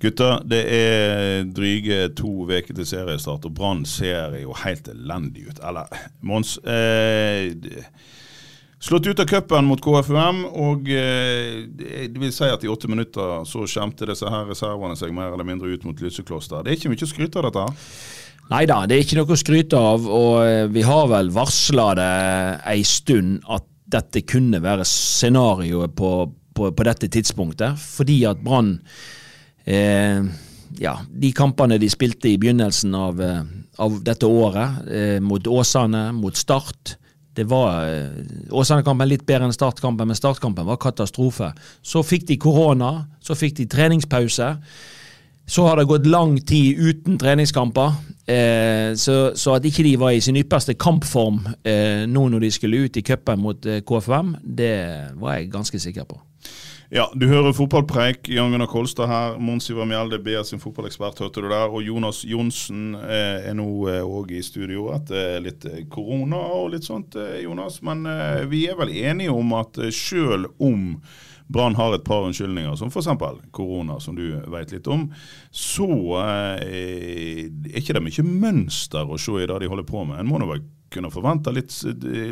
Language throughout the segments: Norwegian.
Gutter, det er dryge to uker til seriestart, og Brann ser jo helt elendig ut. Eller, Mons eh, Slått ut av cupen mot KFUM, og eh, det vil si at i åtte minutter så skjemte disse her reservene seg mer eller mindre ut mot Lysekloster. Det er ikke mye å skryte av dette? Nei da, det er ikke noe å skryte av, og eh, vi har vel varsla det ei stund at dette kunne være scenarioet på, på, på dette tidspunktet, fordi at Brann ja, de kampene de spilte i begynnelsen av, eh, av dette året, eh, mot Åsane, mot Start det var eh, Åsane-kampen litt bedre enn Start-kampen, men Start-kampen var katastrofe. Så fikk de korona, så fikk de treningspause. Så har det gått lang tid uten treningskamper. Eh, så, så at ikke de var i sin ypperste kampform eh, nå når de skulle ut i cupen mot eh, KFUM, det var jeg ganske sikker på. Ja, du hører fotballpreik. Jan Gunnar Kolstad her. Mons Ivar Mjelde, BR sin fotballekspert, hørte du der. Og Jonas Johnsen eh, er nå òg i studio etter litt eh, korona og litt sånt, eh, Jonas. Men eh, vi er vel enige om at eh, selv om Brann har et par unnskyldninger, som f.eks. korona, som du vet litt om, så eh, er ikke det mye mønster å se i det de holder på med. En må nå vel kunne forvente litt,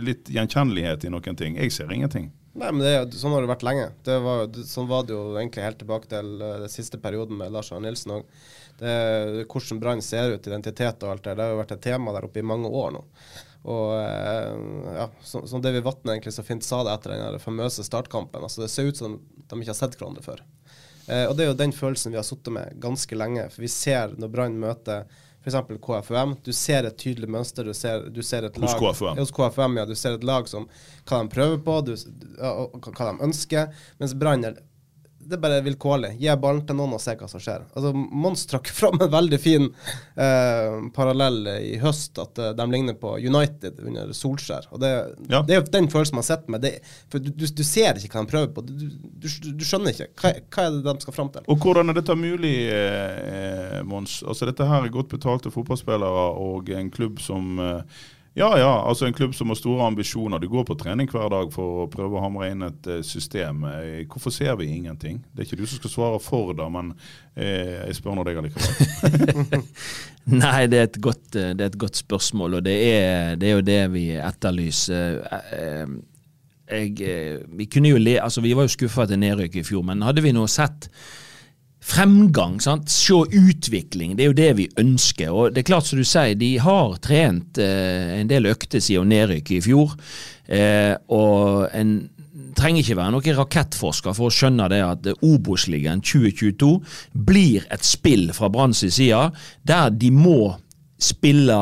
litt gjenkjennelighet i noen ting. Jeg ser ingenting. Nei, men det, Sånn har det vært lenge. Det var, sånn var det jo egentlig helt tilbake til uh, den siste perioden med Lars Arne Nilsen òg. Hvordan Brann ser ut, identitet og alt det, det har jo vært et tema der oppe i mange år nå. Og uh, ja, som, David Vatne egentlig så fint sa det etter den famøse startkampen. altså Det ser ut som de ikke har sett hverandre før. Uh, og det er jo den følelsen vi har sittet med ganske lenge. For vi ser når Brann møter f.eks. KFUM, du ser et tydelig mønster. Du ser, du ser et Hos lag, KFUM. Ja, hos KFUM, ja. Du ser et lag som hva de prøver på, du, hva de ønsker. Mens Brann det er bare vilkårlig. Gi ballen til noen og se hva som skjer. Altså, Mons trakk fram en veldig fin eh, parallell i høst, at eh, de ligner på United under Solskjær. Og det, Ja. det er jo den følelsen man sitter med. Det, for du, du, du ser ikke hva de prøver på. Du, du, du skjønner ikke. Hva, hva er det de skal fram til? Og hvordan er dette mulig, eh, Mons? Altså Dette her er godt betalte fotballspillere og en klubb som eh, ja, ja, altså en klubb som har store ambisjoner. Du går på trening hver dag for å prøve å hamre inn et eh, system. Eh, Hvorfor ser vi ingenting? Det er ikke du som skal svare for det, men eh, jeg spør nå deg allikevel. Nei, det er godt, eh, det er et godt spørsmål, og det er, det er jo det vi etterlyser. Jeg, vi, kunne jo le, altså vi var jo skuffa etter nedrykket i fjor, men hadde vi nå sett fremgang, sant? se utvikling, det er jo det vi ønsker. Og det er klart som du sier, de har trent eh, en del økter siden nedrykket i fjor. Eh, og en trenger ikke være noen rakettforsker for å skjønne det at Obos-ligaen 2022 blir et spill fra Branns side, der de må spille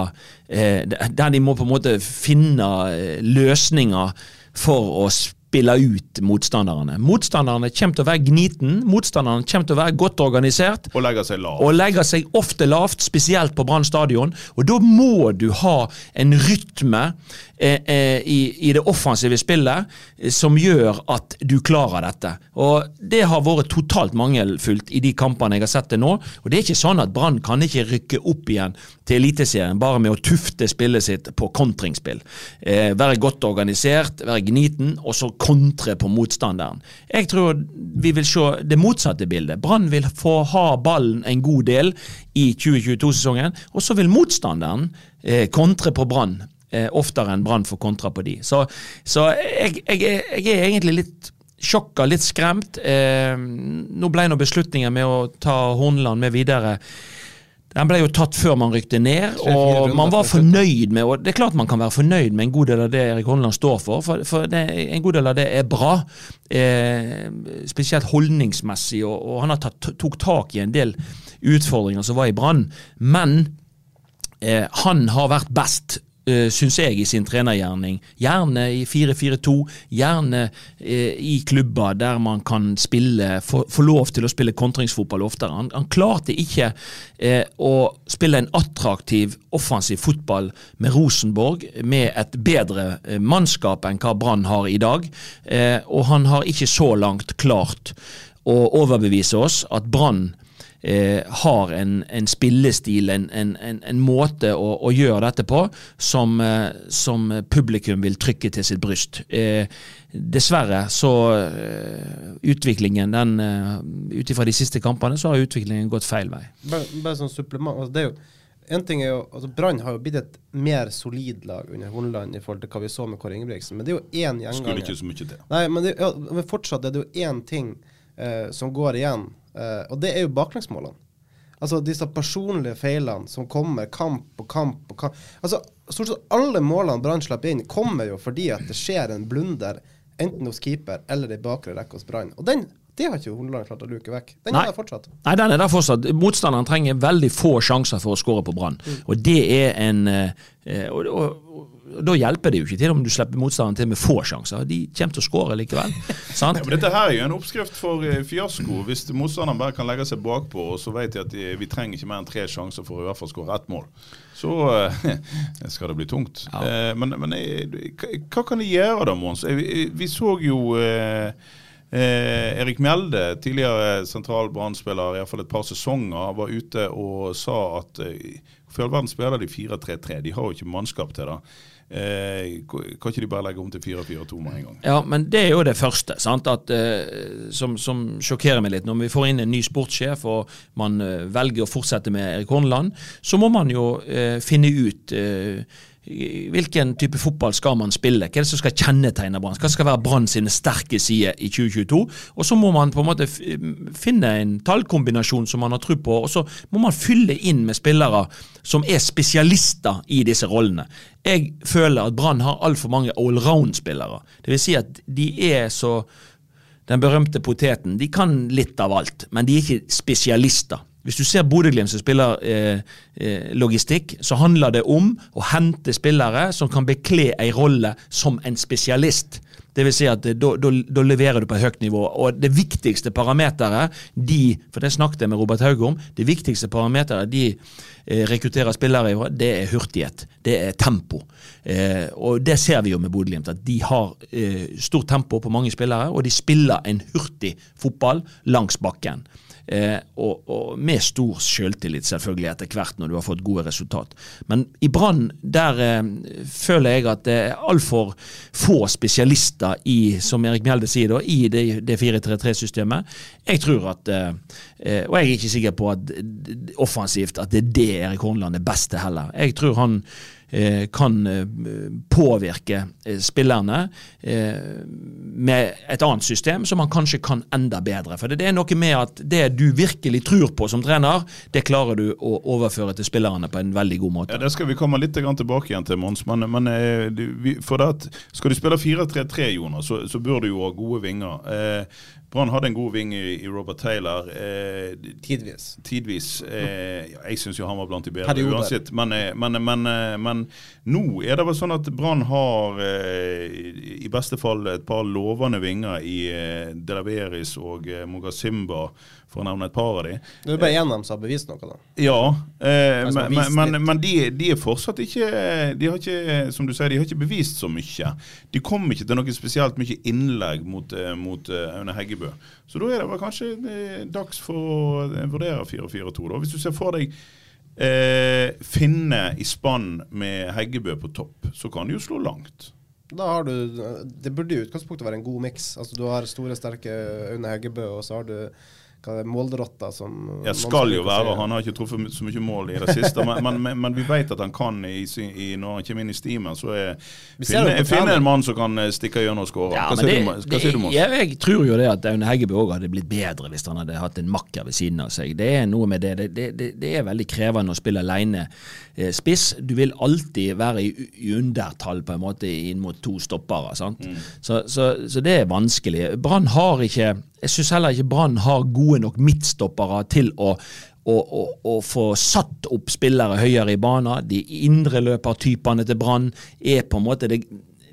eh, Der de må på en måte finne eh, løsninger for å spille ut motstanderne. Motstanderne kommer til å være gniten, motstanderne kommer til å være godt organisert. Og legger seg lavt. Og legger seg ofte lavt, spesielt på Brann stadion. Og da må du ha en rytme eh, eh, i, i det offensive spillet eh, som gjør at du klarer dette. Og Det har vært totalt mangelfullt i de kampene jeg har sett det nå. Og det er ikke sånn at Brann kan ikke rykke opp igjen til Eliteserien bare med å tufte spillet sitt på kontringsspill. Eh, være godt organisert, være gniten, og så kontre på motstanderen. Jeg tror vi vil se det motsatte bildet. Brann vil få ha ballen en god del i 2022-sesongen, og så vil motstanderen eh, kontre på Brann. Eh, oftere enn Brann får kontra på de. Så, så jeg, jeg, jeg er egentlig litt sjokka, litt skremt. Eh, nå ble nå beslutningen med å ta Horneland med videre Den ble jo tatt før man rykte ned, og man var fornøyd med og Det er klart man kan være fornøyd med en god del av det Erik Holland står for, for, for det, en god del av det er bra. Eh, spesielt holdningsmessig, og, og han har tatt, tok tak i en del utfordringer som var i Brann. Men eh, han har vært best, syns jeg, i sin trenergjerning. Gjerne i 4-4-2, gjerne eh, i klubber der man kan spille, få lov til å spille kontringsfotball oftere. Han, han klarte ikke eh, å spille en attraktiv, offensiv fotball med Rosenborg, med et bedre eh, mannskap enn hva Brann har i dag. Eh, og han har ikke så langt klart å overbevise oss at Brann eh, har en, en spillestil, en, en, en, en måte å, å gjøre dette på, som, eh, som publikum vil trykke til sitt bryst. Eh, dessverre så eh, utviklingen, den eh, ut ifra de siste kampene, så har utviklingen gått feil vei. Bare, bare sånn supplement. Altså, det er jo en ting er jo, altså Brann har jo blitt et mer solid lag under Horneland i forhold til hva vi så med Kåre Ingebrigtsen. Men det er jo én Skulle ikke så mye til. Nei, men, det, ja, men fortsatt er det jo én ting eh, som går igjen, og det er jo baklengsmålene. Altså disse personlige feilene som kommer kamp på kamp på kamp. Altså Stort sett alle målene Brann slipper inn, kommer jo fordi at det skjer en blunder enten hos keeper eller i bakre rekke hos Brann. Og den, det har ikke Horneland klart å luke vekk. Den Nei. er der fortsatt. Nei, den er der fortsatt. Motstanderen trenger veldig få sjanser for å skåre på Brann. Og det er en eh, og, og, og Da hjelper det jo ikke til om du slipper motstanderen til med få sjanser. De kommer til å skåre likevel. sant? Ja, men dette her er jo en oppskrift for eh, fiasko. Hvis motstanderen bare kan legge seg bakpå, og så vet de at de, vi trenger ikke mer enn tre sjanser for å i hvert fall skåre ett mål, så eh, skal det bli tungt. Ja. Eh, men men eh, hva, kan de gjøre da, Mons? Eh, Vi, vi så jo eh, Eh, Erik Mjelde, tidligere sentral Brann-spiller, iallfall et par sesonger, var ute og sa at eh, for i all verden spiller de 4-3-3. De har jo ikke mannskap til det. Eh, kan ikke de bare legge om til 4-4-2 med en gang? Ja, men det er jo det første? At, eh, som, som sjokkerer meg litt. Når vi får inn en ny sportssjef og man eh, velger å fortsette med Erik Horneland, så må man jo eh, finne ut eh, Hvilken type fotball skal man spille? Hva er det som skal kjennetegne Brann? Hva skal være Brann sine sterke sider i 2022? Og så må man på en måte finne en tallkombinasjon som man har tro på, og så må man fylle inn med spillere som er spesialister i disse rollene. Jeg føler at Brann har altfor mange allround-spillere. Vil si at de er så den berømte poteten. De kan litt av alt, men de er ikke spesialister. Hvis du ser Bodø-Glimt som spiller eh, eh, logistikk, så handler det om å hente spillere som kan bekle ei rolle som en spesialist. Det vil si at eh, da leverer du på et høyt nivå. Og det viktigste parameteret de For det snakket jeg med Robert Haug om. Det viktigste parameteret de eh, rekrutterer spillere i, det er hurtighet. Det er tempo. Eh, og det ser vi jo med Bodø-Glimt, at de har eh, stort tempo på mange spillere, og de spiller en hurtig fotball langs bakken. Eh, og, og med stor selvtillit, selvfølgelig, etter hvert når du har fått gode resultat. Men i Brann, der eh, føler jeg at det er altfor få spesialister i, som Erik Mjelde sier, da, i det, det 4-3-3-systemet. Jeg tror at eh, eh, Og jeg er ikke sikker på at offensivt at det er det Erik Hornland er best til heller. Jeg tror han kan eh, påvirke eh, spillerne eh, med et annet system som han kanskje kan enda bedre. For det er noe med at det du virkelig tror på som trener, det klarer du å overføre til spillerne på en veldig god måte. Ja, Det skal vi komme litt tilbake igjen til, Mons. Men, men eh, for det at skal du spille 4-3-3, Jonas, så, så bør du jo ha gode vinger. Eh, Brann hadde en god ving i, i Robert Taylor. Eh, Tidvis. tidvis. Eh, ja, jeg syns jo han var blant de bedre uansett. Men, eh, men, men, eh, men nå er det vel sånn at Brann har eh, i- beste fall et par lovende vinger i eh, Delaveris og eh, Mogasimba, for å nevne et par av de. Det er bare én av dem som har bevist noe, da. Ja, eh, Altså, men, men, men de, de er fortsatt ikke De har ikke, som du sier, de har ikke bevist så mye. De kom ikke til noe spesielt mye innlegg mot, eh, mot eh, Aune Heggebø. Så da er det vel kanskje eh, dags for å eh, vurdere 4-4-2. da. Hvis du ser for deg eh, Finne i spann med Heggebø på topp, så kan de jo slå langt. Da har du Det burde i utgangspunktet være en god miks. Altså, du har store, sterke Aune Heggebø, og så har du hva det er, målrotta som Ja, skal jo være. Han har ikke truffet så mye mål i det siste. Men, men, men, men vi vet at han kan, i, i, når han kommer inn i stimen, så er finne, finne en mann som kan eh, stikke gjennom og skåre. Ja, hva sier du, hva det- du? Jeg, jeg tror jo det at Aune Heggebø òg hadde blitt bedre hvis han hadde hatt en makker ved siden av seg. Det er noe med det. Det, det, det, det er veldig krevende å spille alene eh, spiss. Du vil alltid være i, i undertall på en måte inn mot to stoppere. sant? Så, så, så det er vanskelig. Brann har ikke Jeg syns heller ikke Brann har gode nok midtstoppere til å å, å, å få satt opp spillere høyere i banen. De indreløpertypene til Brann er på en måte det,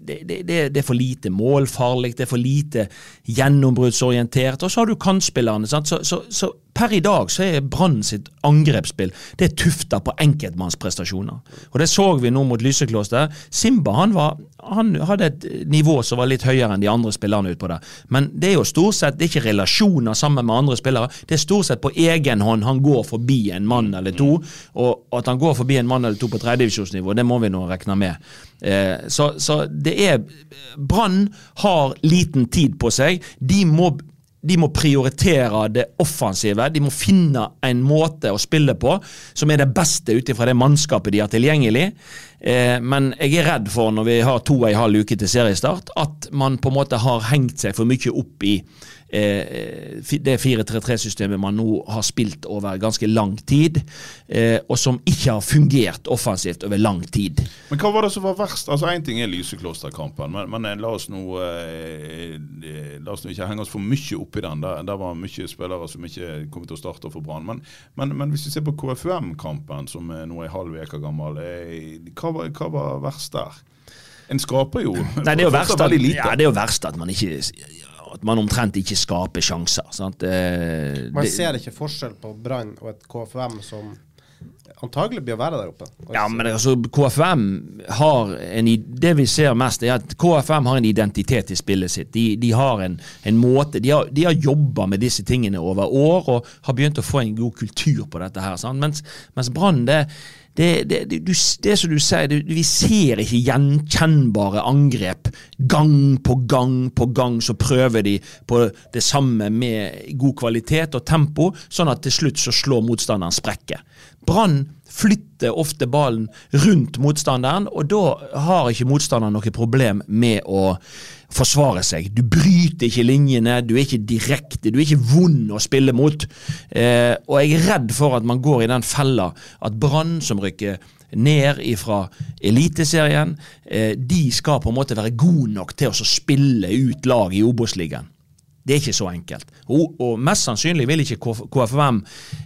det, det, det er for lite målfarlig, det er for lite gjennombruddsorientert. Og så har du kantspillerne. Så, så, så per i dag så er Brann sitt angrepsspill det er tufta på enkeltmannsprestasjoner. Og det så vi nå mot Lysekloster. Simba han, var, han hadde et nivå som var litt høyere enn de andre spillerne utpå der. Men det er jo stort sett det er ikke relasjoner sammen med andre spillere. Det er stort sett på egen hånd han går forbi en mann eller to. Og at han går forbi en mann eller to på tredjedivisjonsnivå, det må vi nå regne med. Eh, så, så det er Brann har liten tid på seg. De må de må prioritere det offensive. De må finne en måte å spille på som er det beste ut ifra det mannskapet de har tilgjengelig. Eh, men jeg er redd for, når vi har to og en halv uke til seriestart, at man på en måte har hengt seg for mye opp i det 4-3-3-systemet man nå har spilt over ganske lang tid, eh, og som ikke har fungert offensivt over lang tid. Men hva var det som var verst? Altså Én ting er Lyseklosterkampen, men, men eh, la, oss nå, eh, eh, la oss nå ikke henge oss for mye opp i den. Der, der var mye spillere som ikke kom til å starte for Brann. Men, men, men hvis vi ser på KFUM-kampen, som nå er halv uke gammel, eh, hva, var, hva var verst der? En skaper jo Nei, det er jo verst at, ja, verst at man ikke at man omtrent ikke skaper sjanser. Sant? Eh, Man det- ser ikke forskjell på Brann og et KFUM som antagelig blir å være der oppe. Ja, men altså, KFM har en, Det vi ser mest, er at KFM har en identitet i spillet sitt. De, de har en, en måte De har, de har jobba med disse tingene over år og har begynt å få en god kultur på dette her. Sant? Mens, mens Brann, det det, det, du, det som du sier, det, vi ser ikke gjenkjennbare angrep. Gang på gang på gang så prøver de på det samme med god kvalitet og tempo, sånn at til slutt så slår motstanderen sprekker. Brann flytter ofte ballen rundt motstanderen, og da har ikke motstanderen noe problem med å forsvare seg. Du bryter ikke linjene, du er ikke direkte, du er ikke vond å spille mot. Eh, og jeg er redd for at man går i den fella at Brann, som rykker ned fra Eliteserien, eh, de skal på en måte være gode nok til å spille ut lag i Obos-ligaen. Det er ikke så enkelt. Og, og mest sannsynlig vil ikke KF KFUM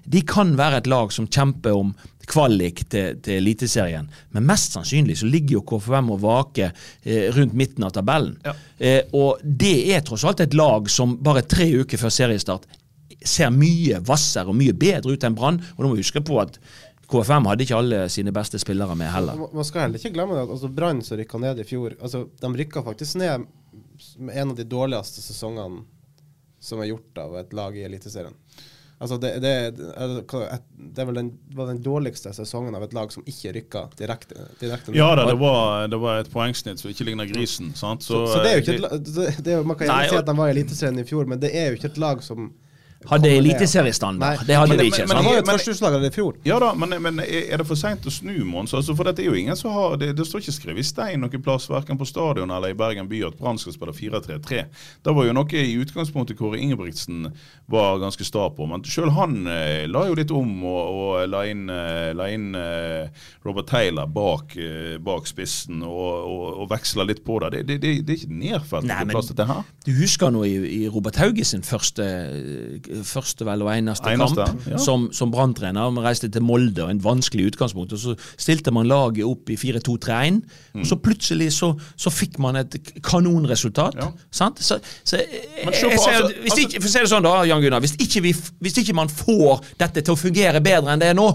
De kan være et lag som kjemper om kvalik til, til Eliteserien, men mest sannsynlig så ligger jo KFUM og vaker eh, rundt midten av tabellen. Eh, og det er tross alt et lag som bare tre uker før seriestart ser mye hvassere og mye bedre ut enn Brann. Og da må vi huske på at KFM hadde ikke alle sine beste spillere med heller. Man- Man skal heller ikke glemme det. at altså Brann som rykka ned i fjor, altså de rykka faktisk ned med en av de dårligste sesongene som er gjort av et lag i Eliteserien. Altså det, det, det, det vel den, var den dårligste sesongen av et lag som ikke rykka direkte, direkte. Ja da, det var, det var et poengsnitt som ikke ligna grisen. sant? så, så det er jo ikke eh, et det, det Man kan gjerne si at de var i Eliteserien i fjor, men det er jo ikke et lag som Hadde eliteseriestandard. Det hadde Men- de ikke. men- men, sant? var jo førstehuslag i fjor. Ja da, men, men er det for seint å snu, Mons? Altså, for dette er jo ingen som har Det, det står ikke skrevet i stein noen plass, verken på stadion eller i Bergen by, at Brann skal spille 4-3-3. Det var jo noe i utgangspunktet Kåre Ingebrigtsen var ganske sta på. Men sjøl han eh, la jo litt om og, og la inn, eh, la inn eh, Robert Taylor bak, eh, bak spissen og, og, og veksla litt på det. Det, det, det, det er ikke nedfelt noen plass, dette her. Du husker nå i, i Robert Hauge sin første, første vel og eneste, Eneste, kamp ja. som, som branntrener. Man reiste til Molde, og en vanskelig utgangspunkt. og Så stilte man laget opp i 4-2-3-1, og så plutselig så, så fikk man et kanonresultat. Ja. Sant? Så, så jeg, se på, jeg, sier- altså- hvis, altså- ikke, for å si det sånn da, Jan Gunnar, hvis ikke, vi, hvis ikke man får dette til å fungere bedre enn det er nå,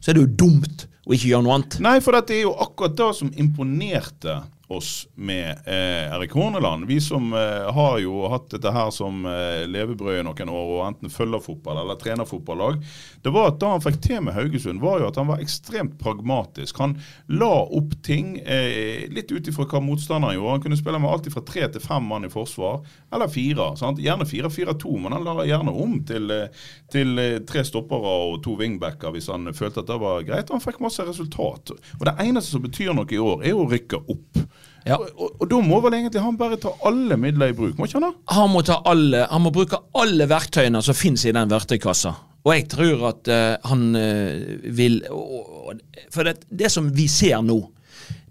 så er det jo dumt å ikke gjøre noe annet. Nei, for det er jo akkurat det som imponerte oss med eh, Erik Horneland. Vi som eh, har jo hatt dette her som eh, levebrød i noen år og enten følger fotball eller trener fotballag. Det var at Da han fikk til med Haugesund, var jo at han var ekstremt pragmatisk. Han la opp ting eh, litt ut ifra hva motstanderen gjorde. Han kunne spille med alt fra tre til fem mann i forsvar, eller fire. Sant? Gjerne fire-fire-to, men han la gjerne om til, eh, til eh, tre stoppere og to wingbacker hvis han følte at det var greit. Han fikk masse resultat. Og Det eneste som betyr noe i år, er å rykke opp. Ja. Og, og, og da må vel egentlig han bare ta alle midler i bruk, må ikke han da? Han må, ta alle, han må bruke alle verktøyene som finnes i den verktøykassa. Og jeg tror at uh, han uh, vil og- For det, det som vi ser nå,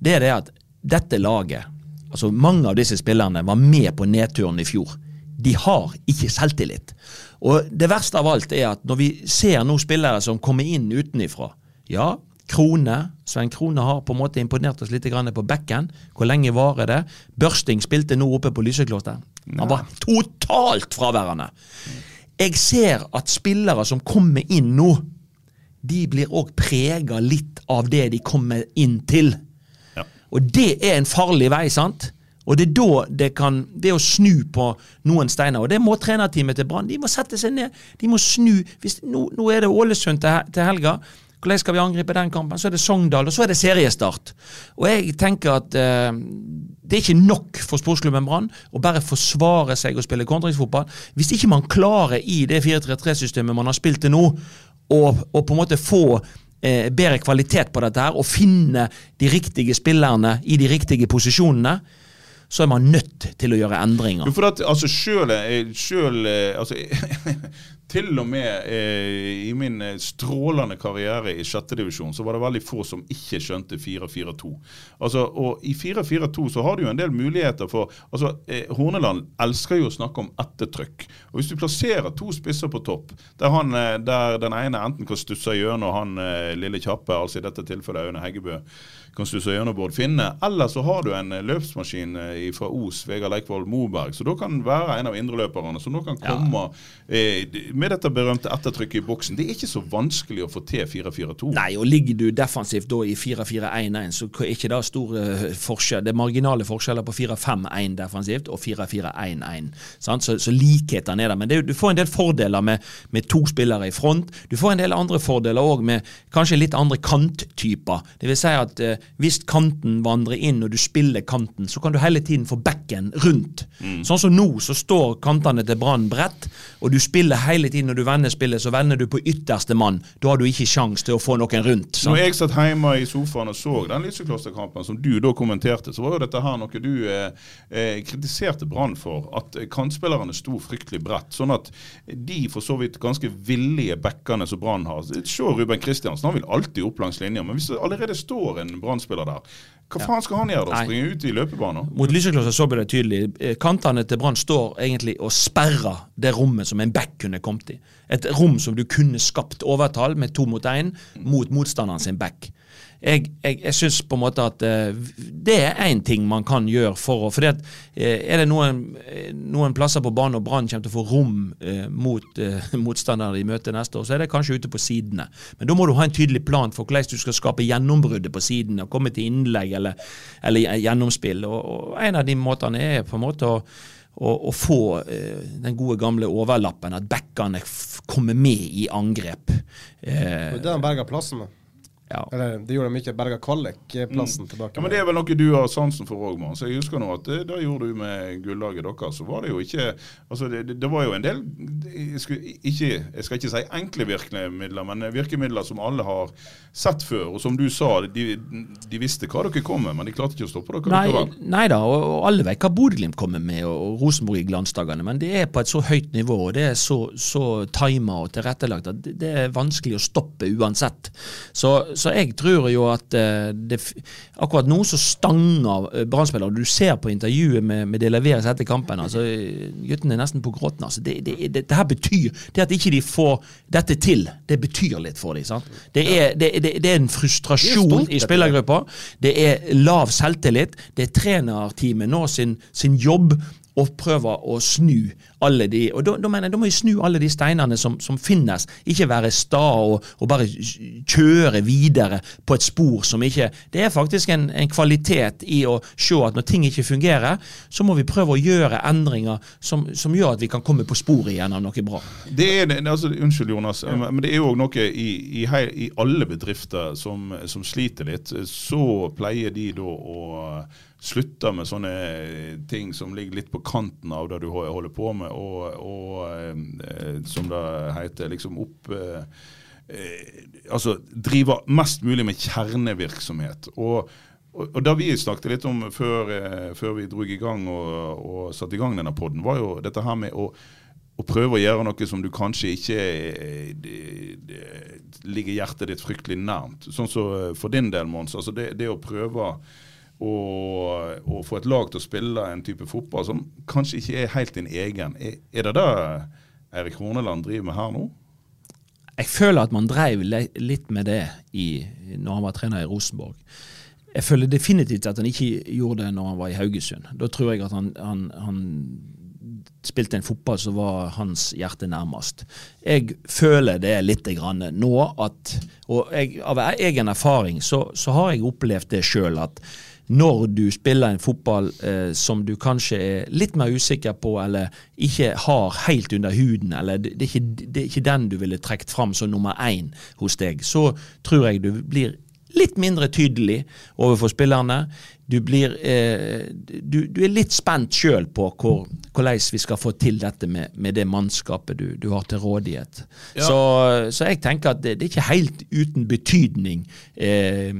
det er det at dette laget Altså Mange av disse spillerne var med på nedturen i fjor. De har ikke selvtillit. Og det verste av alt er at når vi ser nå spillere som kommer inn utenifra Ja, Krone. Svein Krone har på en måte imponert oss litt grann på bekken. Hvor lenge varer det? Børsting spilte nå oppe på Lysekloster. Han var totalt fraværende. Jeg ser at spillere som kommer inn nå, de blir òg prega litt av det de kommer inn til. Ja. Og det er en farlig vei, sant? Og det er da det kan Det å snu på noen steiner. Og det må trenerteamet til Brann. De må sette seg ned. De må snu. Hvis, nå, nå er det Ålesund til, til helga. Hvordan skal vi angripe den kampen? Så er det Sogndal, og så er det seriestart. Og jeg tenker at eh, det er ikke nok for sportsklubben Brann å bare forsvare seg og spille kontringsfotball. Hvis ikke man klarer i det 4-3-3-systemet man har spilt til nå, og på en måte få eh, bedre kvalitet på dette her, og finne de riktige spillerne i de riktige posisjonene, så er man nødt til å gjøre endringer. Jo, for at, altså, selv, eh, selv eh, altså, Til og med eh, i min eh, strålende karriere i sjette divisjon, så var det veldig få som ikke skjønte 4-4-2. Altså, og I 4-4-2 så har du jo en del muligheter for altså, eh, Horneland elsker jo å snakke om ettertrykk. Og Hvis du plasserer to spisser på topp, der, han, eh, der den ene enten kan stusse gjennom han eh, lille kjappe, altså i dette tilfellet Aune Heggebø, kan stusse gjennom Bård Finne, eller så har du en eh, løpsmaskin fra Os, Vegard Leikvoll Moberg, så da kan være en av indreløperne som nå kan komme eh, med dette berømte ettertrykket i boksen. Det er ikke så vanskelig å få til 4-4-2. Nei, og ligger du defensivt da i 4-4-1-1, så er ikke det stor eh, forskjell. Det er marginale forskjeller på 4-5-1 defensivt og 4-4-1-1. Så, så likhetene er der. Men det, du får en del fordeler med, med to spillere i front. Du får en del andre fordeler òg med kanskje litt andre kanttyper. Det vil si at eh, hvis kanten vandrer inn og du spiller kanten, så kan du hele tiden få bekken rundt. Sånn som nå, så står kantene til Brann bredt, og du spiller hele tiden når du vender spillet, så vender du på ytterste mann. Da har du ikke sjans til å få noen rundt. sant? Når jeg satt hjemme i sofaen og så den Lyseklosterkampen som du da kommenterte, så var jo dette her noe du eh, eh, kritiserte Brann for. At eh, kantspillerne sto fryktelig bredt. Sånn at de for så vidt ganske villige backene som Brann har Se Ruben Kristiansen, han vil alltid opp langs linja. Men hvis det allerede står en Brann-spiller der, hva faen skal han gjøre da? Springe ut i løpebanen? Mot Lysekloster så ble det tydelig. Eh, Kantene til Brann står egentlig og sperrer det rommet som en back kunne kommet i. Et rom som du kunne skapt overtall med to mot én mot motstanderen sin back. Jeg, jeg, jeg syns på en måte at eh, det er én ting man kan gjøre for å fordi at eh, Er det noen, eh, noen plasser på banen og Brann kommer til å få rom eh, mot eh, motstandere i møtet neste år, så er det kanskje ute på sidene. Men da må du ha en tydelig plan for hvordan du skal skape gjennombruddet på sidene, og komme til innlegg eller, eller gjennomspill. Og, og en av de måtene er på en måte å å, få eh, den gode gamle overlappen, at backene kommer med i angrep. Det er det han berger plassen med. Ja. Eller det gjorde de ikke, berga Kvallek-plassen tilbake. Ja, men Det er vel noe du har sansen for òg, Mons. Jeg husker nå at det, det gjorde du med gullaget deres. Så var det jo ikke altså det, det, det var jo en del jeg skulle, ikke, jeg skal ikke si enkle virkemidler, men virkemidler som alle har sett før. Og som du sa, de, de visste hva dere kom med, men de klarte ikke å stoppe dere. Nei, nei da, og, og alle vet hva Bodø-Glimt kommer med, og, og Rosenborg i glansdagene, men det er på et så høyt nivå, og det er så, så tima og tilrettelagt at det, det er vanskelig å stoppe uansett. Så, så jeg tror jo at eh, det, akkurat nå så stanger uh, Brann-spillere, du ser på intervjuet med, med De Leveres etter kampen, altså eh, guttene er nesten på gråten. Altså, det, det, det, det her betyr Det at ikke de får dette til, det betyr litt for dem. Sant? Det, er, det, det, det er en frustrasjon i spillergruppa. Det er lav selvtillit. Det er trenerteamet nå sin, sin jobb og prøver å snu alle de og da, da mener jeg, da må vi snu alle de steinene som, som finnes. Ikke være sta og, og, bare kjøre videre på et spor som ikke Det er faktisk en, en, kvalitet i å se at når ting ikke fungerer, så må vi prøve å gjøre endringer som, som gjør at vi kan komme på sporet igjen av noe bra. Det er, altså, unnskyld, Jonas, ja. men det er jo noe i, i, i alle bedrifter som, som sliter litt. Så pleier de da å slutter med sånne ting som ligger litt på kanten av det du holder på med, og, og eh, som det heter, liksom opp eh, eh, Altså driver mest mulig med kjernevirksomhet. og og, Det vi snakket litt om før, eh, før vi dro i gang og, og satte i gang denne poden, var jo dette her med å, å, prøve å gjøre noe som du kanskje ikke de, de, ligger hjertet ditt fryktelig nærmt. Sånn som så for din del, Mons. Altså det, det å prøve og, og, få et lag til å spille en type fotball som kanskje ikke er helt din egen. Er, er det det Eirik Horneland driver med her nå? Jeg føler at man drev litt med det i, når han var trener i Rosenborg. Jeg føler definitivt at han ikke gjorde det når han var i Haugesund. Da tror jeg at han, han, han spilte en fotball som var hans hjerte nærmest. Jeg føler det litt grann nå at Og jeg, av egen erfaring så, så har jeg opplevd det sjøl at når du spiller en fotball eh, som du kanskje er litt mer usikker på, eller ikke har helt under huden, eller det, det, er, ikke, det er ikke den du ville trukket fram som nummer én hos deg, så tror jeg du blir litt mindre tydelig overfor spillerne. Du, blir, eh, du, du, er litt spent sjøl på hvor, hvordan vi skal få til dette med, med det mannskapet du, du har til rådighet. Ja. Så, så, jeg tenker at det, det, er ikke helt uten betydning. Eh,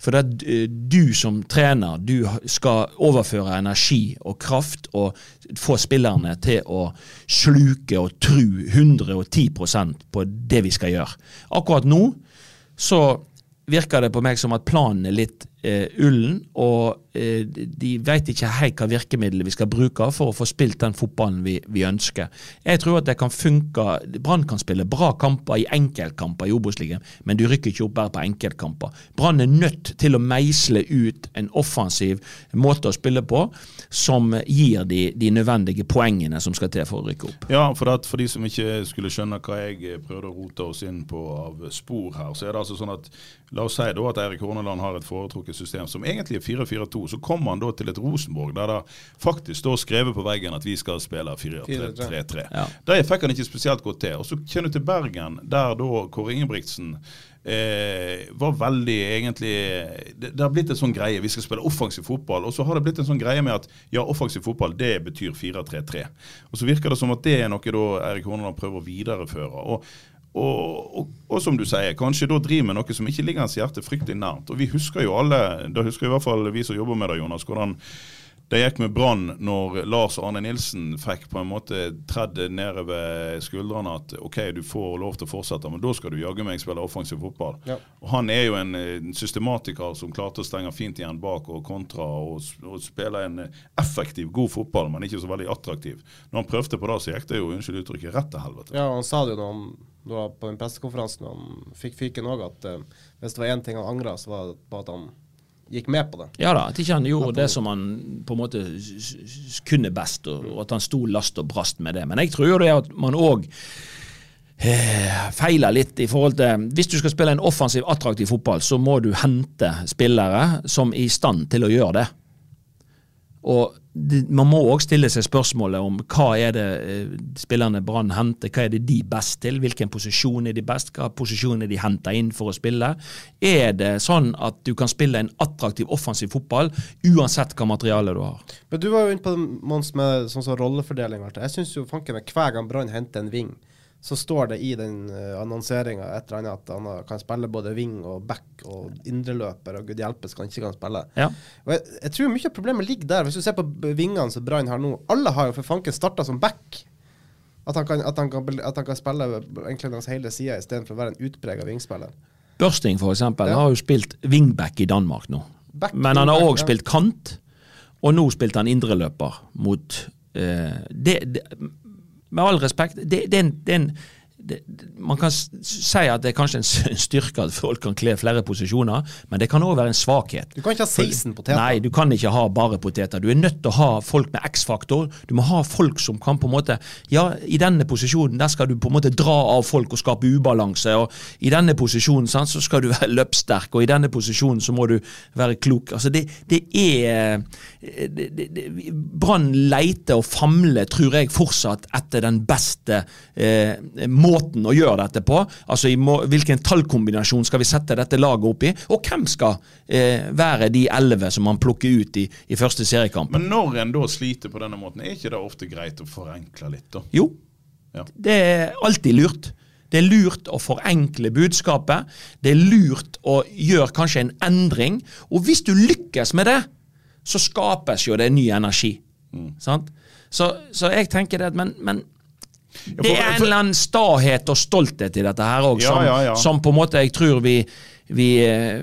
for at eh, du som trener, du skal overføre energi og kraft og få spillerne til å sluke og tru 110% på det vi skal gjøre. Akkurat nå så virker det på meg som at planen er litt eh, ullen, og de vet ikke helt hva virkemidlet vi skal bruke for å få spilt den fotballen vi, vi ønsker. Jeg tror at det kan funke. Brann kan spille bra kamper i enkeltkamper i Obos-ligaen, men du rykker ikke opp bare på enkeltkamper. Brann er nødt til å meisle ut en offensiv måte å spille på som gir de, de nødvendige poengene som skal til for å rykke opp. Ja, for, at, for de som ikke skulle skjønne hva jeg prøvde å rote oss inn på av spor her, så er det altså sånn at La oss si da at Eirik Horneland har et foretrukket system som egentlig er 4-4-2. Så kommer han da til et Rosenborg der det faktisk står skrevet på veggen at vi skal spille 4-3-3. Ja. Det fikk han ikke spesielt godt til. Og Så kommer du til Bergen, der da Kåre Ingebrigtsen eh, var veldig egentlig det, det, har blitt en sånn greie. Vi skal spille offensiv fotball. Og så har det blitt en sånn greie med at ja, offensiv fotball det betyr 4-3-3. Og så virker det som at det er noe da Erik Horneland prøver å videreføre. og og, og, og, som du sier, kanskje da driver med noe som ikke ligger hans hjerte fryktelig nært. Og vi husker jo alle, da husker i hvert fall vi som jobber med det, Jonas, hvordan det gikk med Brann når Lars Arne Nilsen fikk på en måte tredd nedover skuldrene at OK, du får lov til å fortsette, men da skal du jaggu meg spille offensiv fotball. Ja. Og Han er jo en, en, systematiker som klarte å stenge fint igjen bak og kontra og, og spille en effektiv, god fotball, men ikke så veldig attraktiv. Når han prøvde på det, så gikk det jo unnskyld uttrykket rett til helvete. Ja, han sa det jo når han da på den pressekonferansen han fikk fyken òg, at uh, hvis det var én ting han angra, så var det på at han gikk med på det. Ja da, at ikke han gjorde det som han på en måte kunne best, og, og at han sto last og brast med det. Men jeg tror jo det at man òg eh, feiler litt i forhold til Hvis du skal spille en offensiv, attraktiv fotball, så må du hente spillere som er i stand til å gjøre det. Og man må òg stille seg spørsmålet om hva er det eh, spillerne Brann henter, hva er det de best til, hvilken posisjon er de best, hva posisjon er de henta inn for å spille. Er det sånn at du kan spille en attraktiv offensiv fotball uansett hva materiale du har? Men Du var jo inne på Mons med sånn som rollefordeling. Jeg syns jo fanken hver gang Brann henter en ving, så står det i den eh, annonseringa et eller annet at han kan spille både wing og back og indreløper, og gud hjelpes kan ikke kan spille. Ja. Jeg, jeg, tror mye av problemet ligger der. Hvis du ser på vingene som Brann har nå, alle har jo for fanken starta som back. At han, kan, at, han kan, at han, kan, spille egentlig langs hele sida istedenfor å være en utprega vingspiller. Børsting eksempel, ja. har jo spilt wingback i Danmark nå. Back, Men han har òg ja. spilt kant, og nå spilte han indreløper mot eh, det, det med all respekt, det, det, er det, det, Man kan si at det er kanskje en styrke at folk kan kle flere posisjoner, men det kan òg være en svakhet. Du kan ikke ha 16 poteter. Nei, du kan ikke ha bare poteter. Du er nødt til å ha folk med X-faktor. Du må ha folk som kan på en måte Ja, i denne posisjonen der skal du på en måte dra av folk og skape ubalanse. og I denne posisjonen sant, så skal du være løpssterk, og i denne posisjonen så må du være klok. Altså det, det er det, Brann leiter og famler, tror jeg, fortsatt etter den beste eh, måten å gjøre dette på. Altså i må, hvilken tallkombinasjon skal vi sette dette laget opp i, og hvem skal eh, være de elleve som man plukker ut i, i første seriekamp. Men når en da sliter på denne måten, er ikke det ofte greit å forenkle litt, da? Jo, Ja. det er alltid lurt. Det er lurt å forenkle budskapet. Det er lurt å gjøre kanskje en endring. Og hvis du lykkes med det, så skapes jo det ny energi. Mm. Sant? Så, så jeg tenker det at Men, men for- det er en eller annen stahet og stolthet i dette her òg, som, ja, ja. som på en måte jeg tror vi vi, eh,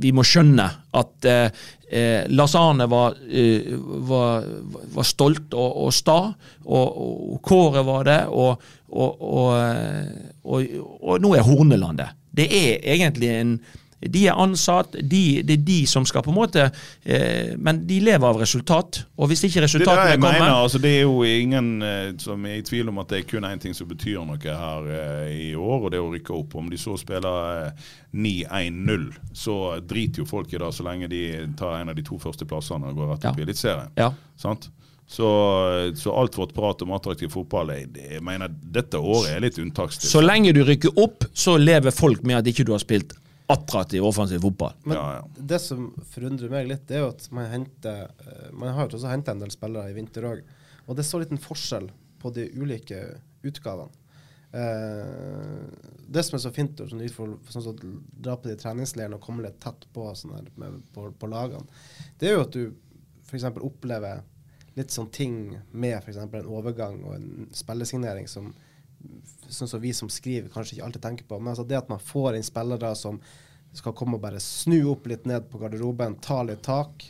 vi må skjønne at eh, eh, Lars Arne var, eh, var, var stolt og, og sta, og, og Kåre var det, og, og, og, og, og nå er Horneland det. Det er egentlig en de er ansatt, de, det er de som skal på en måte eh, Men de lever av resultat. Og hvis ikke resultatene kommer mener. altså Det er jo ingen eh, som er i tvil om at det er kun én ting som betyr noe her eh, i år, og det er å rykke opp. Om de så spiller eh, 9-1-0, så driter jo folk i det så lenge de tar en av de to første plassene og går rett opp Ja. i Eliteserien. Ja. Sant? Så, så alt vårt prat om attraktiv fotball jeg, jeg mener dette året er litt unntakstilstand. Så lenge du rykker opp, så lever folk med at ikke du har spilt attraktiv offensiv fotball. Men Ja, ja. det som forundrer meg litt, det er jo at man henter eh, Man har jo også henta en del spillere i vinter òg, og det er så liten forskjell på de ulike utgavene. Eh, det som er så fint, og sånn, for, sånn å dra på de treningsleirene og komme litt tett på, sånn her, med, på, på lagene, det er jo at du f.eks. opplever litt sånn ting med f.eks. en overgang og en spillesignering som sånn som vi som skriver kanskje ikke alltid tenker på. Men altså det at man får inn spillere som skal komme og bare snu opp litt ned på garderoben, ta litt tak,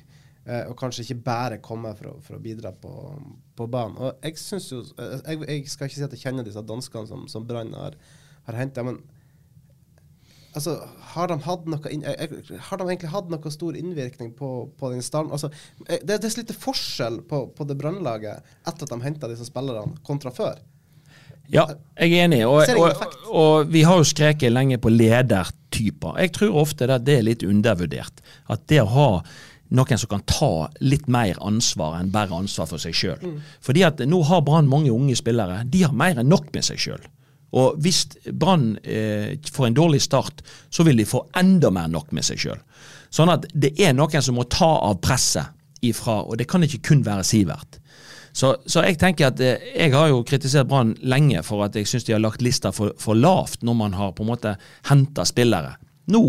eh, og kanskje ikke bare komme for å, for å bidra på, på banen. Og jeg synes jo eh, jeg, jeg skal ikke si at jeg kjenner disse danskene som, som Brann har, har henta, Altså, har de, inn, jeg, jeg, har de egentlig hatt noe stor innvirkning på, på den stallen? Altså, eh, det, det er så lite forskjell på, på det brannlaget etter at de henta disse spillerne, kontra før. Ja, jeg er enig. Og, og, og vi har jo skreket lenge på ledertyper. Jeg tror ofte det er litt undervurdert. At det å ha noen som kan ta litt mer ansvar enn bare ansvar for seg sjøl. Mm. Fordi at nå har Brann mange unge spillere. De har mer enn nok med seg sjøl. Og hvis Brann eh, får en dårlig start, så vil de få enda mer nok med seg sjøl. Sånn at det er noen som må ta av presset ifra, og det kan ikke kun være Sivert. Så, så jeg tenker at eh, jeg har jo kritisert Brann lenge for at jeg syns de har lagt lista for, for lavt når man har på en måte henta spillere. Nå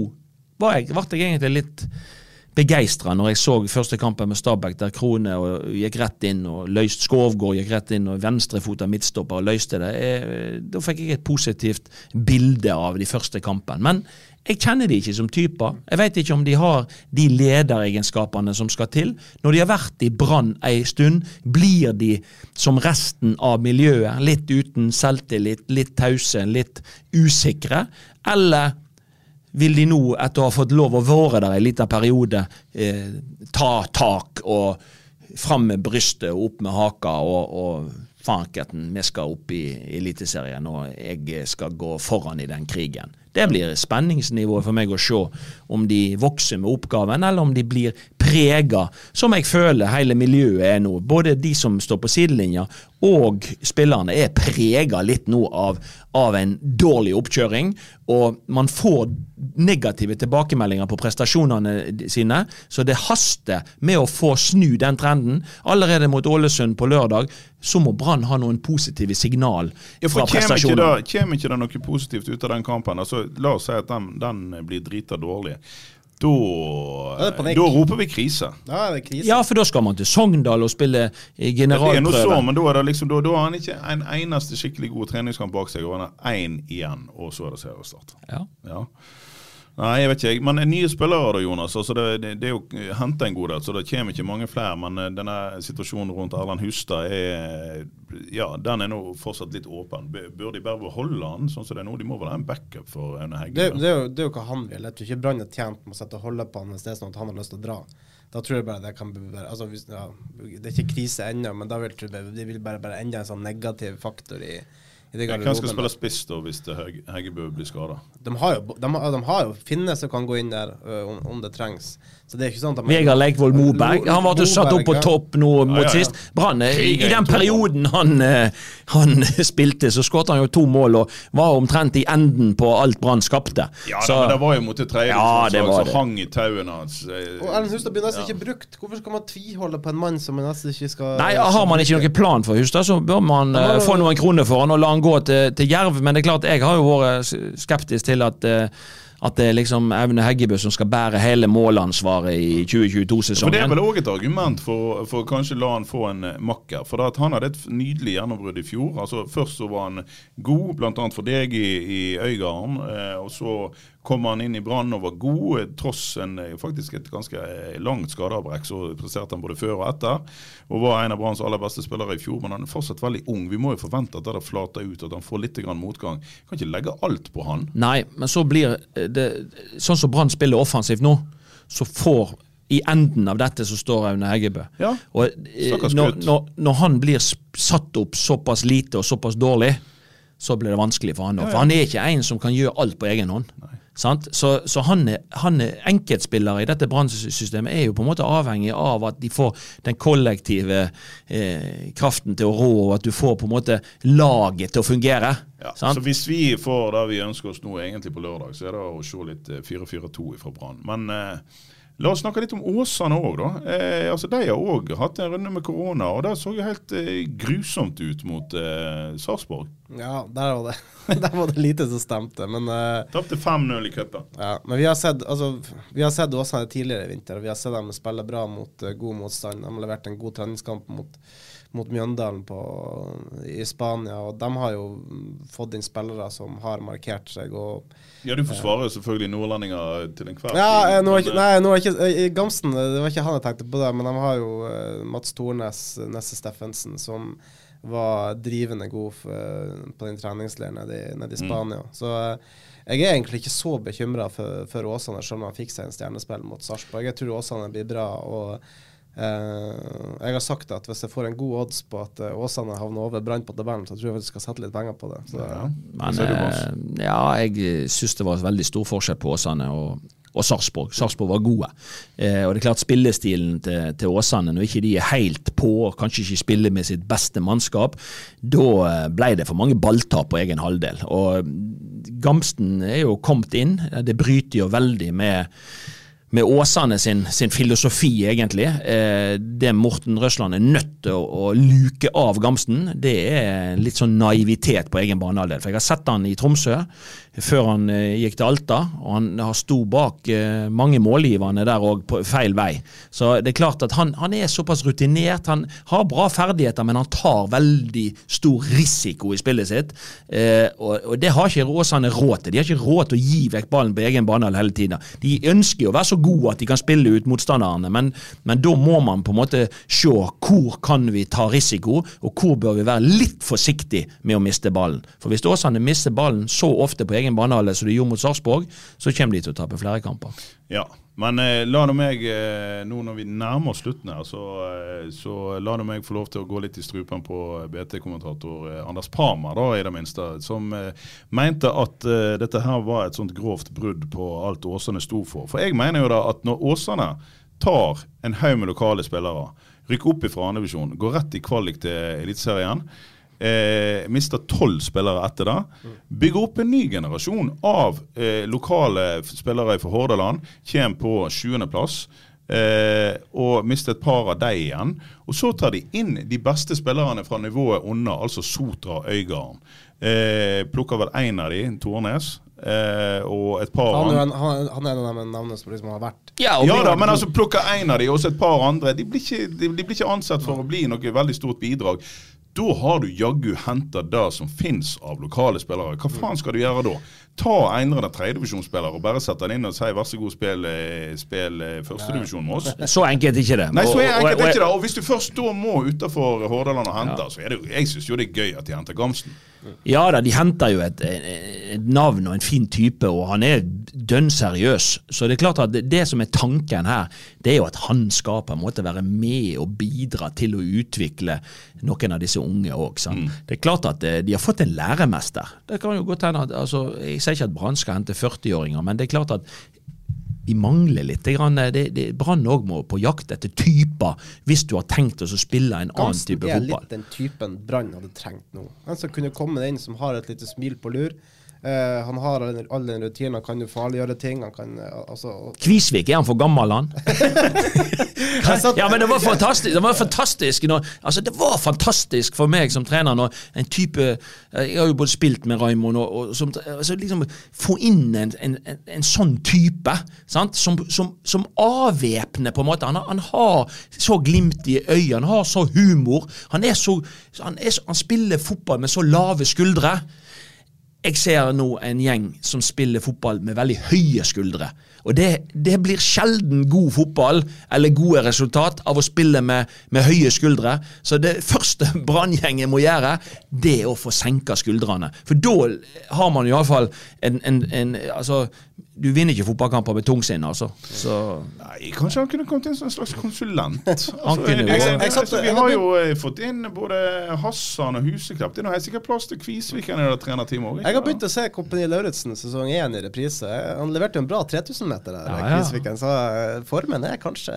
ble jeg, ble jeg egentlig litt begeistra når jeg så første kampen med Stabæk, der Krone gikk rett inn og løst Skovgård gikk rett inn og venstrefota midtstopper og løste det. Jeg, da fikk jeg et positivt bilde av de første kampene. Men jeg kjenner de ikke som typer. Jeg vet ikke om de har de lederegenskapene som skal til. Når de har vært i Brann ei stund, blir de som resten av miljøet, litt uten selvtillit, litt tause, litt usikre. Eller vil de nå, etter å ha fått lov å være der en liten periode, eh, ta tak og fram med brystet og opp med haka og, og fanketen, vi skal opp i Eliteserien og jeg skal gå foran i den krigen. Det blir spenningsnivået for meg å se om de vokser med oppgaven, eller om de blir prega, som jeg føler hele miljøet er nå. Både de som står på sidelinja og spillerne er prega litt nå av, av en dårlig oppkjøring, og man får negative tilbakemeldinger på prestasjonene sine, så det haster med å få snu den trenden. Allerede mot Ålesund på lørdag så må Brann ha noen positive signal Ja, fra prestasjonene. Kjem kommer ikke det noe positivt ut av den kampen? Altså, la oss si at den, den blir drita dårlig. Da, Da er roper vi krise. Da er det krise. Ja, for da skal man til Sogndal og spille generalprøve. Det er noe så, men da er det liksom, da, da har han ikke en eneste skikkelig god treningskamp bak seg, og han har én igjen, og så er det seriestart. Ja. Ja. Nei, jeg vet ikke. Men nye spillere da, Jonas. altså Det, det, det er jo henta en god del, så det kommer ikke mange flere. Men eh, denne situasjonen rundt Erland Hustad er ja, den er nå fortsatt litt åpen. Bør de bare beholde han sånn som det er nå? De må vel ha en backup for Aune Hegge? Det, det, er jo, det er jo hva han vil. Jeg tror ikke Brann er tjent med å sette holde på han hvis det er sånn at han har lyst til å dra. Da tror jeg bare det kan bli altså, hvis, ja, Det er ikke krise ennå, men da vil jeg det vil bare, bare enda en sånn negativ faktor i, Hvem skal spille spiss da, hvis det Hegg- Heggebø blir skada? De de, de har jo Finne som kan gå inn der om, om det trengs. Så det er ikke sånn at Vegard Leikvoll Moberg. Han ble satt opp på topp nå mot ja, ja. sist. Brann, eh, i, i den perioden han, eh, han spilte, så skåret han jo to mål og var omtrent i enden på alt Brann skapte. Ja, Så- da, men det var jo mot et tredje Ja, det var som det. hang i tauene hans. eh, Og Erlend Hustad blir nesten ikke brukt. Hvorfor skal man tviholde på en mann som man nesten ikke skal Nei, Har man ikke noen plan for Hustad, så bør man Ja, eh, få noen kroner for han og la han gå til, til Jerv. Men det er klart, jeg har jo vært skeptisk til at eh, at det er liksom Aune Heggebø som skal bære hele målansvaret i For det er vel òg et argument for, for kanskje la han få en eh, makker. For han hadde et nydelig gjennombrudd i fjor. Altså Først så var han god, bl.a. for deg i, i Øygarden. Eh, og så kom han inn i Brann og var god, eh, tross en, eh, faktisk et ganske eh, langt skadeavbrekk. Så presterte han både før og etter. Og var en av Branns aller beste spillere i fjor. Men han er fortsatt veldig ung. Vi må jo forvente at det flater ut, at han får litt grann motgang. Kan ikke legge alt på han. Nei, men så blir det Sånn som Brann spiller offensivt nå, så får i enden av dette så står Aune Heggebø. Ja, Og eh, når, når, når han blir satt opp såpass lite og såpass dårlig, så blir det vanskelig for han òg. For han er ikke en som kan gjøre alt på egen hånd. Sant? Så, så han, han er enkeltspiller i dette Brann-systemet er jo på en måte avhengig av at de får den kollektive eh, kraften til å rå, og at du får på en måte laget til å fungere. Ja, sant? så Hvis vi får det vi ønsker oss nå egentlig på lørdag, så er det å se litt eh, 4-4-2 fra Brann. Men eh, la oss snakke litt om Åsane òg, da. Eh, altså, de har òg hatt en runde med korona, og det så jo helt eh, grusomt ut mot eh, Sarpsborg. Ja, der var det Der var det lite som stemte, men eh, Tapte 5-0 i cupen. Ja, men vi har sett altså, Vi har sett Åsane tidligere i vinter, og vi har sett dem spille bra mot uh, god motstand. De har levert en god treningskamp mot, mot Mjøndalen på, i Spania, og de har jo mm, fått inn spillere som har markert seg. og Ja, du forsvarer jo selvfølgelig nordlendinger til enhver ja, eh, tid, ikke, eh, nei, nå er ikke, eh, i Gamsten, eh, det var ikke han jeg tenkte på det, men de har jo eh, Mats Tornes, eh, Nesse Steffensen, som var drivende god for, eh, på den treningsleiren nede, i- nede i Mm. Spania. Så eh, jeg er egentlig ikke så bekymra for, for Åsane, selv om han fikk seg en stjernespill mot Sarpsborg. Jeg tror Åsane blir bra. og eh, jeg har sagt at hvis jeg får en god odds på at uh, Åsane havner over Brann på tabellen, så tror jeg vi skal sette litt penger på det. Så, ja. Men eh, ja, jeg syns det var veldig stor forskjell på Åsane og, og Sarpsborg. Sarpsborg var gode. Eh, og det er klart spillestilen til, til Åsane, når ikke de er helt på, og kanskje ikke spiller med sitt beste mannskap, da ble det for mange balltap på egen halvdel. Og Gamsten er jo kommet inn. Det bryter jo veldig med med Åsane sin, sin filosofi, egentlig. Eh, det Morten Røsland er nødt til å, å luke av Gamsten, det er litt sånn naivitet på egen banehalvdel. For jeg har sett han i Tromsø før han eh, gikk til Alta, og han har sto bak eh, mange målgiverne der òg på feil vei. Så det er klart at han, han er såpass rutinert. Han har bra ferdigheter, men han tar veldig stor risiko i spillet sitt. Eh, og, og det har ikke Åsane råd til. De har ikke råd til å gi vekk ballen på egen bane hele tiden. De ønsker jo å være så gode at de kan spille ut motstanderne, men, men da må man på en måte se hvor kan vi ta risiko, og hvor bør vi være litt forsiktig med å miste ballen. For hvis Åsane mister ballen så ofte på egen banehalvdel som de gjorde mot Sarpsborg, så kommer de til å tape flere kamper. Ja, men eh, la nå meg, eh, nå når vi nærmer oss slutten her, så, eh, så la nå meg få lov til å gå litt i strupen på BT-kommentator eh, Anders Parma, da, i det minste, som eh, mente at eh, dette her var et sånt grovt brudd på alt Åsane sto for. For jeg mener jo da at når Åsane tar en haug med lokale spillere, rykker opp i fra andredivisjon, går rett i kvalik til Eliteserien, eh, mister tolv spillere etter det. Bygger opp en ny generasjon av eh, lokale spillere fra Hordaland. Kommer på sjuendeplass. Eh, og mister et par av dem igjen. Og så tar de inn de beste spillerne fra nivået under, altså Sotra og Øygarden. Eh, plukker vel én av de, Tornes. Eh, og et par han, han, han er en av de navnene som liksom har vært Ja, Ja da, men altså plukker én av de, og så et par andre. De blir, ikke, de, de blir ikke ansett for å bli noe veldig stort bidrag. Da har du jaggu henta det som fins av lokale spillere. Hva faen skal du gjøre da? Ta en tredjedivisjonsspiller og bare sette han inn og si vær så god, spill, eh, spill eh, førstedivisjon med oss. Så enkelt er ikke det. Nei, så enkelt er ikke det. Og hvis du først da må utafor Hordaland og hente, så er det jo Jeg syns jo det er gøy at de henter Gamsten. Ja da, de henter jo et, et navn og en fin type, og han er dønn seriøs. Så det er klart at det, det som er tanken her, det er jo at han skal på en måte være med og bidra til å utvikle noen av disse unge òg. Det er klart at eh, de har fått en læremester. Det kan jo godt hende at altså, Jeg sier ikke at Brann skal hente 40-åringer, men det er klart at vi mangler litt. grann, det, det, Brann òg må på jakt etter typer, hvis du har tenkt å spille en annen type er litt den typen Brann hadde trengt nå. En som kunne komme inn som har et lite smil på lur. Eh, han har all den- rutinen, han kan jo farliggjøre ting. Han kan eh, altså Kvisvik, er han for gammel, han? ja, men det var fantastisk. Det var fantastisk når, altså det var fantastisk for meg som trener når en type eh, Jeg har jo både spilt med Raymond og, og som, altså liksom Få inn en, en, en, en sånn type sant? som, som, som avvæpner, på en måte. Han, har- han har så glimt i øyet, han har så humor. Han, er så, han, er så, han spiller fotball med så lave skuldre. Jeg ser nå en gjeng som spiller fotball med veldig høye skuldre. Og det, det blir sjelden god fotball eller gode resultat av å spille med, med høye skuldre. Så det første Branngjengen må gjøre, det er å få senka skuldrene. For da har man iallfall en, en, en Altså, du vinner ikke fotballkamper med tungsinn, altså. Så Nei, Kanskje han kunne kommet inn som en slags konsulent? Altså, jeg, jeg, Jeg altså, vi har jo eh, fått inn både Hassan og Huseklepp. Det er helt sikkert plass til Kvisviken i det trenerteamet òg. Jeg har begynt å se Kompani Lauritzen sesong 1 i reprise. Han leverte jo en bra 3000-meter der, Ja, ja. Kvisviken, så eh, formen er kanskje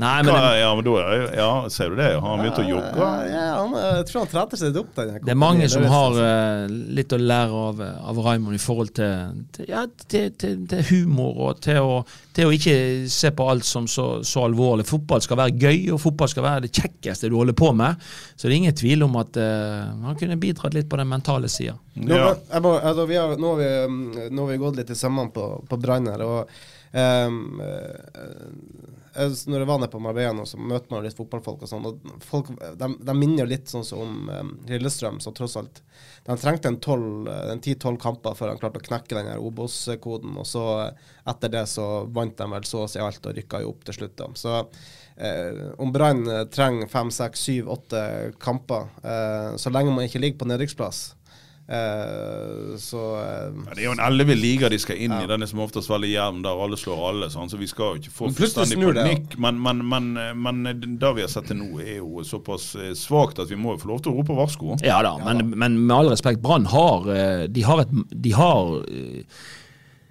Nei, men Hva, Ja, men da Ja, ser du det? Har han begynt å jogge? Ja, han, eh, jeg tror han trente seg litt opp. Den, Det er mange som har uh, litt å lære av, av Raymond i forhold til, til, ja, til, til, til humor og til å, til å ikke se på alt som så, så alvorlig. Fotball skal være gøy, og fotball skal være det kjekkeste du holder på med. Så det er ingen tvil om at uh, han kunne bidratt litt på den mentale sida. Ja. Nå, altså, har, nå, vi, um, nå har vi gått litt i sømmene på, på Brann her. Og, um, jeg- når jeg var nede på Marbella så møter man litt fotballfolk og sånn. Og folk de, de minner jo litt sånn som om um, Lillestrøm, som tross alt De trengte en 10-12 kamper før de klarte å knekke den Obos-koden. Og så eh, etter det så vant de vel så å si alt og rykka jo opp til slutt. da. Så eh, om Brann eh, trenger fem, seks, syv, åtte kamper, eh, så lenge man ikke ligger på nedrykksplass Eh, så eh, Ja, det er jo en elleve liga de skal inn i. Den er som oftest veldig jevn, der alle slår alle. Sånn, så vi skal jo ikke få fullstendig panikk. Men, men, men, men det vi har sett til nå, er jo såpass eh, svakt at vi må jo få lov til å rope varsko. Ja da, men, men med all respekt, Brann har eh, De har et De har eh,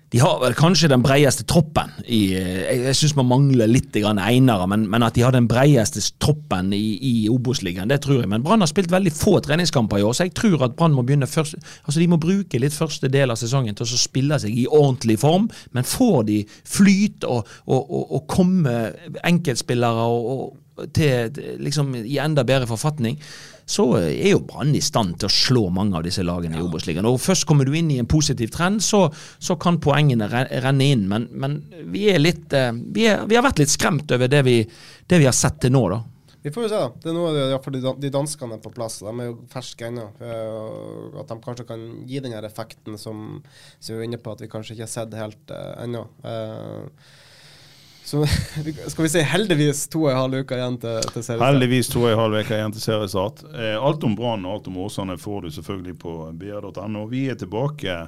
de har vel kanskje den breieste troppen i eh, Jeg, jeg syns man mangler litt einere, men, men at de har den breieste troppen i, i Obos-ligaen, det tror jeg. Men Brann har spilt veldig få treningskamper i år, så jeg tror at Brann må begynne først Altså De må bruke litt første del av sesongen til å spille seg i ordentlig form, men får de flyt og, og, og, og komme enkeltspillere og, og til liksom i enda bedre forfatning, så er jo Brann i stand til å slå mange av disse lagene i Obos-ligaen. Og først kommer du inn i en positiv trend, så, så kan poengene renne inn. Men, men vi litt eh, vi, er, vi har vært litt skremt over det vi, det vi har sett til nå, da. Vi får jo se, da. Det er av det, de, danskene er på plass. De er jo ferske ennå. Eh, at de kanskje kan gi den effekten som, som vi er inne på, at vi kanskje ikke har sett helt uh, ennå. Eh, så skal vi si heldigvis to og en halv uke igjen til, til seriestart. Heldigvis to og en halv uke igjen til seriestart. Eh, alt om Brann og alt om Åsane får du selvfølgelig på br.no. Vi er tilbake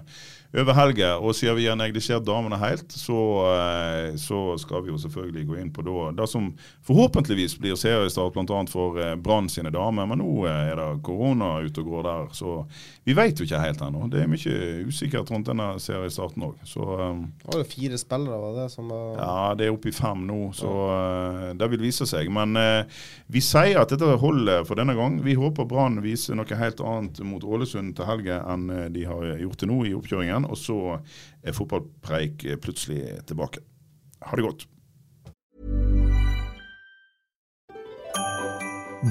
over helga, og siden vi har neglisjert damene helt, så, eh, så skal vi jo selvfølgelig gå inn på da, det som forhåpentligvis blir seriestart bl.a. for eh, Brann sine damer. Men nå eh, er det korona ute og går der, så vi vet jo ikke helt ennå. Det er mye usikkert rundt denne seriestarten òg. Så Det var jo fire spillere, var det som var ja, det er oppe i fem nå, så eh, det vil vise seg. Men vi sier at dette holder for denne gang. Vi håper Brann viser noe helt annet mot Ålesund til helga enn de har gjort til nå i oppkjøringen. Og så er fotballpreik eh, plutselig tilbake. Ha det godt.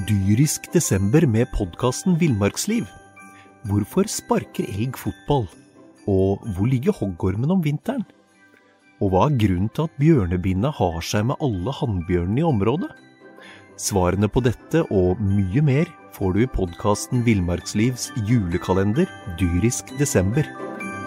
Dyrisk desember med podkasten Villmarksliv. Hvorfor sparker elg fotball? Og hvor ligger hoggormen om vinteren? Og hva er grunnen til at bjørnebinna har seg med alle hannbjørnene i området? Svarene på dette og mye mer får du i podkasten Villmarkslivs julekalender dyrisk desember,